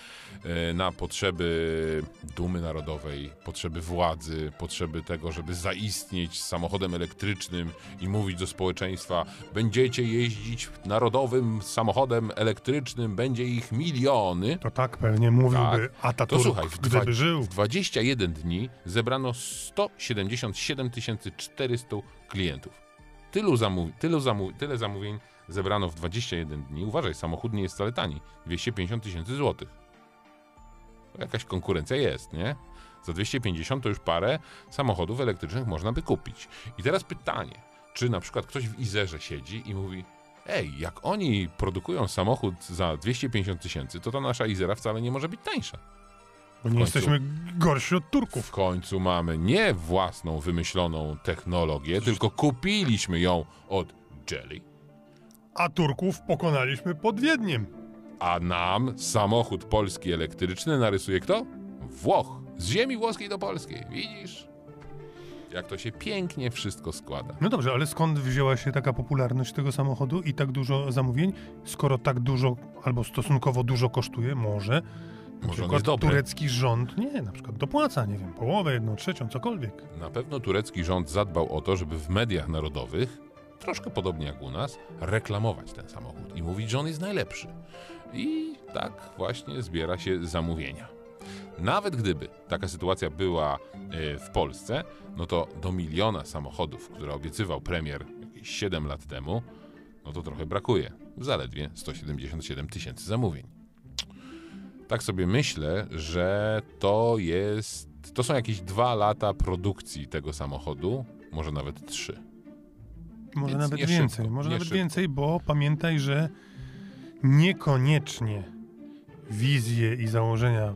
y, na potrzeby dumy narodowej, potrzeby władzy, potrzeby tego, żeby zaistnieć z samochodem elektrycznym i mówić do społeczeństwa, będziecie jeździć narodowym samochodem elektrycznym, będzie ich miliony. To tak pewnie mówiłby Tak. Ataturk, To słuchaj, gdyby żył. w 21 dni zebrano 177 400 klientów. Tylu zamów, tylu zamów, tyle zamówień zebrano w 21 dni. Uważaj, samochód nie jest wcale tani. 250 tysięcy złotych. To Jakaś konkurencja jest, nie? Za 250 to już parę samochodów elektrycznych można by kupić. I teraz pytanie, czy na przykład ktoś w Izerze siedzi i mówi ej, jak oni produkują samochód za 250 tysięcy, to ta nasza Izera wcale nie może być tańsza. Bo nie jesteśmy gorsi od W Turków. końcu mamy nie własną wymyśloną technologię, tylko kupiliśmy ją od Jelly, A Turków pokonaliśmy pod Wiedniem. a nam samochód polski elektryczny narysuje kto? Włoch. Z ziemi włoskiej do polskiej. Widzisz? Jak to się pięknie wszystko składa. No dobrze, ale skąd wzięła się taka popularność tego samochodu i tak dużo zamówień? Skoro tak dużo, albo stosunkowo dużo kosztuje, może. Na Może przykład turecki rząd, nie, na przykład dopłaca, nie wiem, połowę, jedną trzecią, cokolwiek. Na pewno turecki rząd zadbał o to, żeby w mediach narodowych, troszkę podobnie jak u nas, reklamować ten samochód i mówić, że on jest najlepszy. I tak właśnie zbiera się zamówienia. Nawet gdyby taka sytuacja była e, w Polsce, no to do miliona samochodów, które obiecywał premier jakieś 7 lat temu, no to trochę brakuje. Zaledwie 177 tysięcy zamówień. Tak sobie myślę, że to jest. To są jakieś dwa lata produkcji tego samochodu, może nawet trzy. Może Więc nawet więcej, szybko, może nawet szybko. więcej, bo pamiętaj, że niekoniecznie wizje i założenia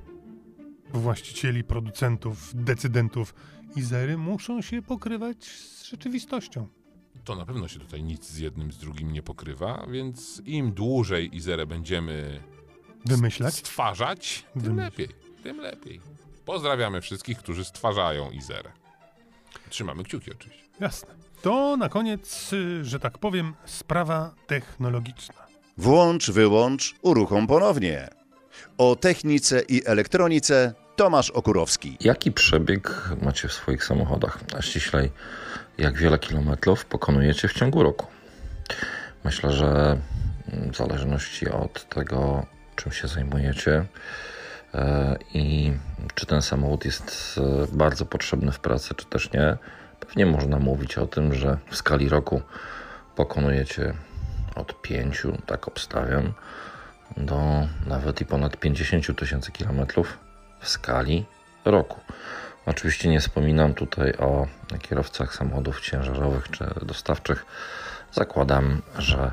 właścicieli, producentów, decydentów Izery muszą się pokrywać z rzeczywistością. To na pewno się tutaj nic z jednym z drugim nie pokrywa, więc im dłużej Izerę będziemy Wymyślać? stwarzać, tym Wymyślać. lepiej. Tym lepiej. Pozdrawiamy wszystkich, którzy stwarzają Izerę. Trzymamy kciuki oczywiście. Jasne. To na koniec, y, że tak powiem, sprawa technologiczna. Włącz, wyłącz, uruchom ponownie. O technice i elektronice Tomasz Okurowski. Jaki przebieg macie w swoich samochodach? A ściślej, jak wiele kilometrów pokonujecie w ciągu roku? Myślę, że w zależności od tego, czym się zajmujecie e, i czy ten samochód jest e, bardzo potrzebny w pracy, czy też nie, pewnie można mówić o tym, że w skali roku pokonujecie od 5, tak obstawiam, do nawet i ponad 50 tysięcy kilometrów w skali roku. Oczywiście nie wspominam tutaj o kierowcach samochodów ciężarowych czy dostawczych. Zakładam, że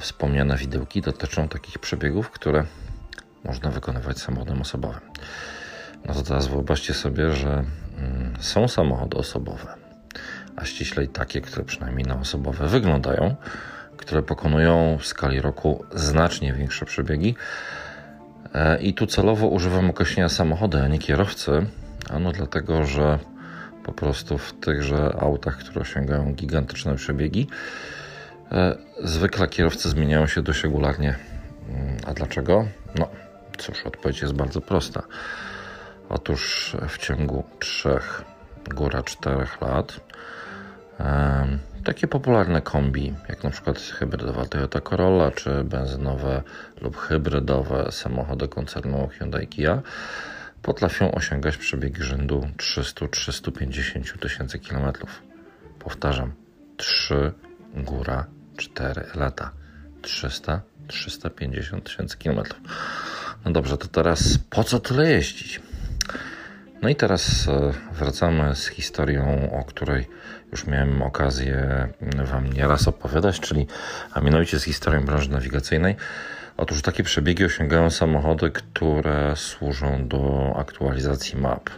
wspomniane widełki dotyczą takich przebiegów, które można wykonywać samochodem osobowym. No to teraz wyobraźcie sobie, że mm, są samochody osobowe, a ściślej takie, które przynajmniej na osobowe wyglądają, które pokonują w skali roku znacznie większe przebiegi. E, I tu celowo używam określenia samochody, a nie kierowcy. Ano dlatego, że po prostu w tychże autach, które osiągają gigantyczne przebiegi, zwykle kierowcy zmieniają się dość regularnie. Mm, A dlaczego? No, cóż, odpowiedź jest bardzo prosta. Otóż w ciągu trzech, góra czterech lat em, takie popularne kombi, jak na przykład hybrydowa Toyota Corolla, czy benzynowe lub hybrydowe samochody koncernu Hyundai Kia, potrafią osiągać przebiegi rzędu 300-350 tysięcy kilometrów. Powtarzam, 3 góra 4 lata. 300-350 tysięcy kilometrów. No dobrze, to teraz po co tyle jeździć? No i teraz e, wracamy z historią, o której już miałem okazję Wam nieraz opowiadać, czyli a mianowicie z historią branży nawigacyjnej. Otóż takie przebiegi osiągają samochody, które służą do aktualizacji map.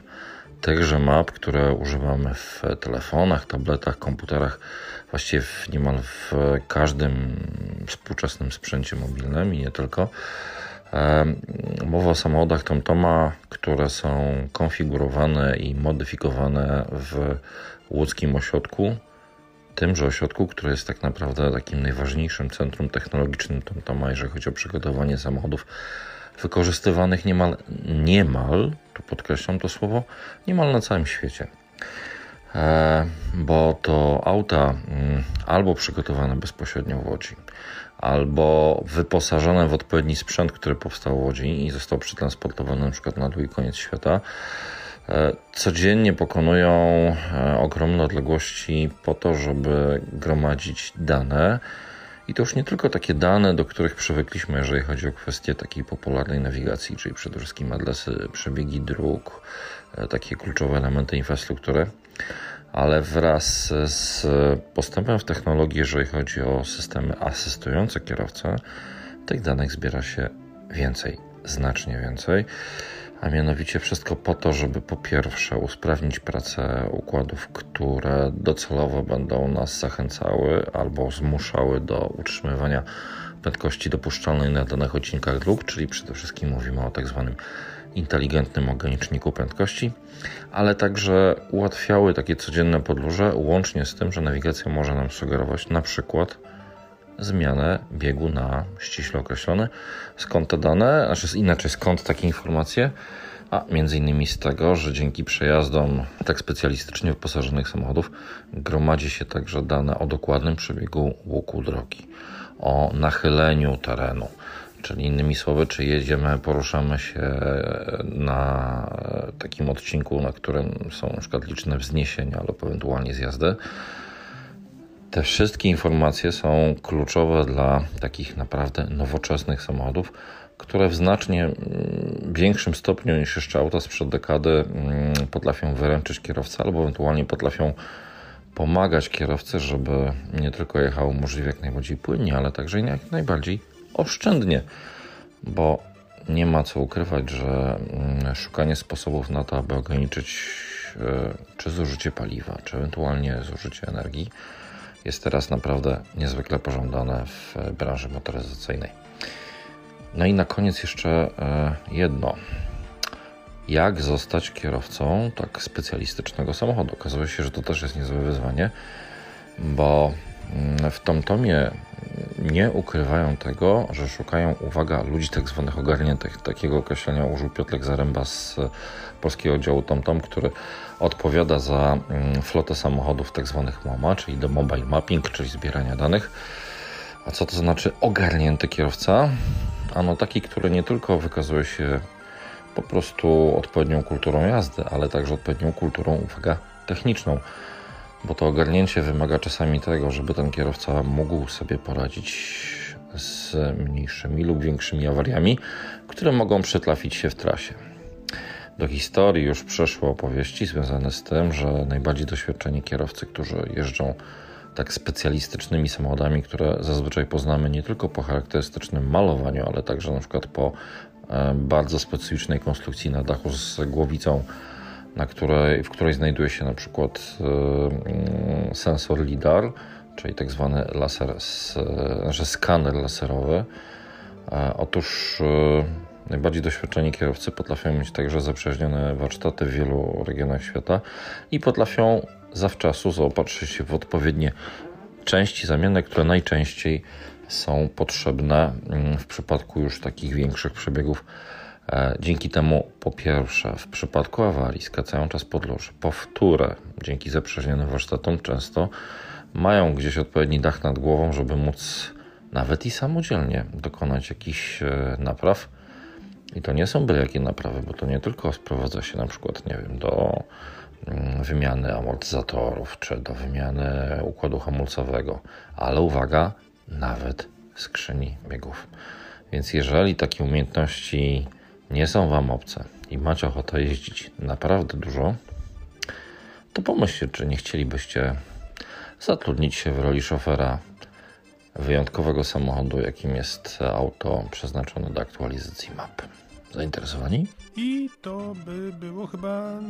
Tychże map, które używamy w telefonach, tabletach, komputerach, właściwie w niemal w każdym współczesnym sprzęcie mobilnym i nie tylko. Mowa o samochodach TomToma, które są konfigurowane i modyfikowane w łódzkim ośrodku, tymże ośrodku, który jest tak naprawdę takim najważniejszym centrum technologicznym TomToma, jeżeli chodzi o przygotowanie samochodów wykorzystywanych niemal, niemal, tu podkreślam to słowo, niemal na całym świecie. E, bo to auta mm, albo przygotowane bezpośrednio w Łodzi, albo wyposażone w odpowiedni sprzęt, który powstał w Łodzi i został przetransportowany na przykład na drugi koniec świata, e, codziennie pokonują e, ogromne odległości po to, żeby gromadzić dane. I to już nie tylko takie dane, do których przywykliśmy, jeżeli chodzi o kwestie takiej popularnej nawigacji, czyli przede wszystkim adresy, przebiegi dróg, e, takie kluczowe elementy infrastruktury, ale wraz z postępem w technologii, jeżeli chodzi o systemy asystujące kierowcę, tych danych zbiera się więcej, znacznie więcej. A mianowicie wszystko po to, żeby po pierwsze usprawnić pracę układów, które docelowo będą nas zachęcały albo zmuszały do utrzymywania prędkości dopuszczalnej na danych odcinkach dróg, czyli przede wszystkim mówimy o tak zwanym inteligentnym ograniczniku prędkości, ale także ułatwiały takie codzienne podróże, łącznie z tym, że nawigacja może nam sugerować na przykład zmianę biegu na ściśle określony. Skąd te dane? Znaczy inaczej, skąd takie informacje? A między innymi z tego, że dzięki przejazdom tak specjalistycznie wyposażonych samochodów gromadzi się także dane o dokładnym przebiegu łuku drogi, o nachyleniu terenu, czyli innymi słowy, czy jedziemy, poruszamy się na takim odcinku, na którym są na przykład liczne wzniesienia lub ewentualnie zjazdy. Te wszystkie informacje są kluczowe dla takich naprawdę nowoczesnych samochodów, które w znacznie mm, większym stopniu niż jeszcze auta sprzed dekady mm, potrafią wyręczyć kierowcę albo ewentualnie potrafią pomagać kierowcy, żeby nie tylko jechał możliwie jak najbardziej płynnie, ale także jak najbardziej oszczędnie, bo nie ma co ukrywać, że mm, szukanie sposobów na to, aby ograniczyć e, czy zużycie paliwa, czy ewentualnie zużycie energii, jest teraz naprawdę niezwykle pożądane w branży motoryzacyjnej. No i na koniec jeszcze e, jedno. Jak zostać kierowcą tak specjalistycznego samochodu? Okazuje się, że to też jest niezłe wyzwanie, bo mm, w TomTomie nie ukrywają tego, że szukają, uwaga, ludzi tak zwanych ogarniętych. Takiego określenia użył Piotrek Zaręba z polskiego oddziału TomTom, który odpowiada za mm, flotę samochodów tak zwanych MoMA, czyli do Mobile Mapping, czyli zbierania danych. A co to znaczy ogarnięty kierowca? Ano taki, który nie tylko wykazuje się po prostu odpowiednią kulturą jazdy, ale także odpowiednią kulturą, uwaga, techniczną. Bo to ogarnięcie wymaga czasami tego, żeby ten kierowca mógł sobie poradzić z mniejszymi lub większymi awariami, które mogą przytrafić się w trasie. Do historii już przeszły opowieści związane z tym, że najbardziej doświadczeni kierowcy, którzy jeżdżą tak specjalistycznymi samochodami, które zazwyczaj poznamy nie tylko po charakterystycznym malowaniu, ale także na przykład po e, bardzo specyficznej konstrukcji na dachu z głowicą, na której, w której znajduje się na przykład e, mm, sensor LIDAR, czyli tak zwany laser, znaczy skaner laserowy. E, otóż Najbardziej doświadczeni kierowcy potrafią mieć także zaprzeźnione warsztaty w wielu regionach świata i potrafią zawczasu zaopatrzyć się w odpowiednie części zamienne, które najczęściej są potrzebne mm, w przypadku już takich większych przebiegów. E, dzięki temu, po pierwsze, w przypadku awarii skracają czas podróży. Po wtóre, dzięki zaprzeźnionym warsztatom, często mają gdzieś odpowiedni dach nad głową, żeby móc nawet i samodzielnie dokonać jakichś e, napraw i to nie są byle jakie naprawy, bo to nie tylko sprowadza się na przykład, nie wiem, do mm, wymiany amortyzatorów czy do wymiany układu hamulcowego, ale uwaga, nawet skrzyni biegów. Więc jeżeli takie umiejętności nie są Wam obce i macie ochotę jeździć naprawdę dużo, to pomyślcie, czy nie chcielibyście zatrudnić się w roli szofera wyjątkowego samochodu, jakim jest auto przeznaczone do aktualizacji map. Zainteresowani? I to by było chyba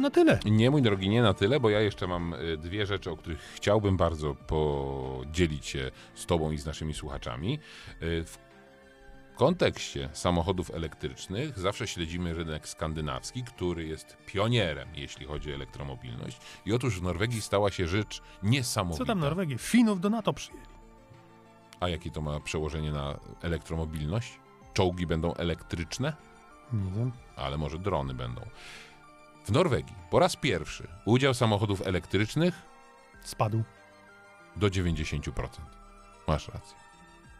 na tyle. Nie, mój drogi, nie na tyle, bo ja jeszcze mam y, dwie rzeczy, o których chciałbym bardzo podzielić się z Tobą i z naszymi słuchaczami. Y, w kontekście samochodów elektrycznych zawsze śledzimy rynek skandynawski, który jest pionierem, jeśli chodzi o elektromobilność. I otóż w Norwegii stała się rzecz niesamowita. Co tam Norwegię? Finów do NATO przyjęli. A jakie to ma przełożenie na elektromobilność? Czołgi będą elektryczne? Nie wiem. Ale może drony będą. W Norwegii po raz pierwszy udział samochodów elektrycznych spadł do 90%. Masz rację.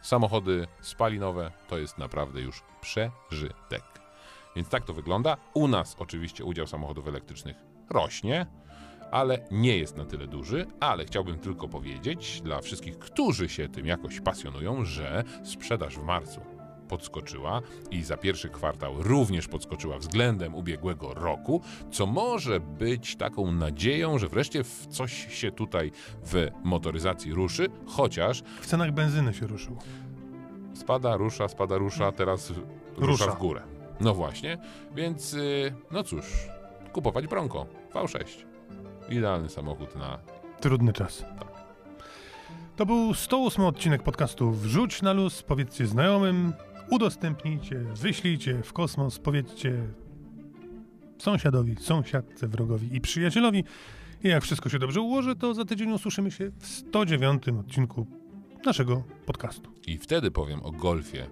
Samochody spalinowe to jest naprawdę już przeżytek. Więc tak to wygląda. U nas oczywiście udział samochodów elektrycznych rośnie, ale nie jest na tyle duży. Ale chciałbym tylko powiedzieć dla wszystkich, którzy się tym jakoś pasjonują, że sprzedaż w marcu podskoczyła i za pierwszy kwartał również podskoczyła względem ubiegłego roku, co może być taką nadzieją, że wreszcie w coś się tutaj w motoryzacji ruszy, chociaż W cenach benzyny się ruszył. spada, rusza, spada, rusza, teraz rusza, Rusza. w górę. No właśnie, więc y, no cóż, kupować Bronco V6. Idealny samochód na Trudny czas. To był 108 odcinek podcastu Wrzuć na luz, powiedzcie znajomym, udostępnijcie, wyślijcie w kosmos, powiedzcie sąsiadowi, sąsiadce, wrogowi i przyjacielowi. I jak wszystko się dobrze ułoży, to za tydzień usłyszymy się w 109 odcinku naszego podcastu. I wtedy powiem o golfie,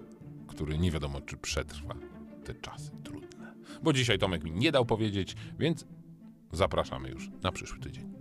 który nie wiadomo, czy przetrwa te czasy trudne. Bo dzisiaj Tomek mi nie dał powiedzieć, więc zapraszamy już na przyszły tydzień.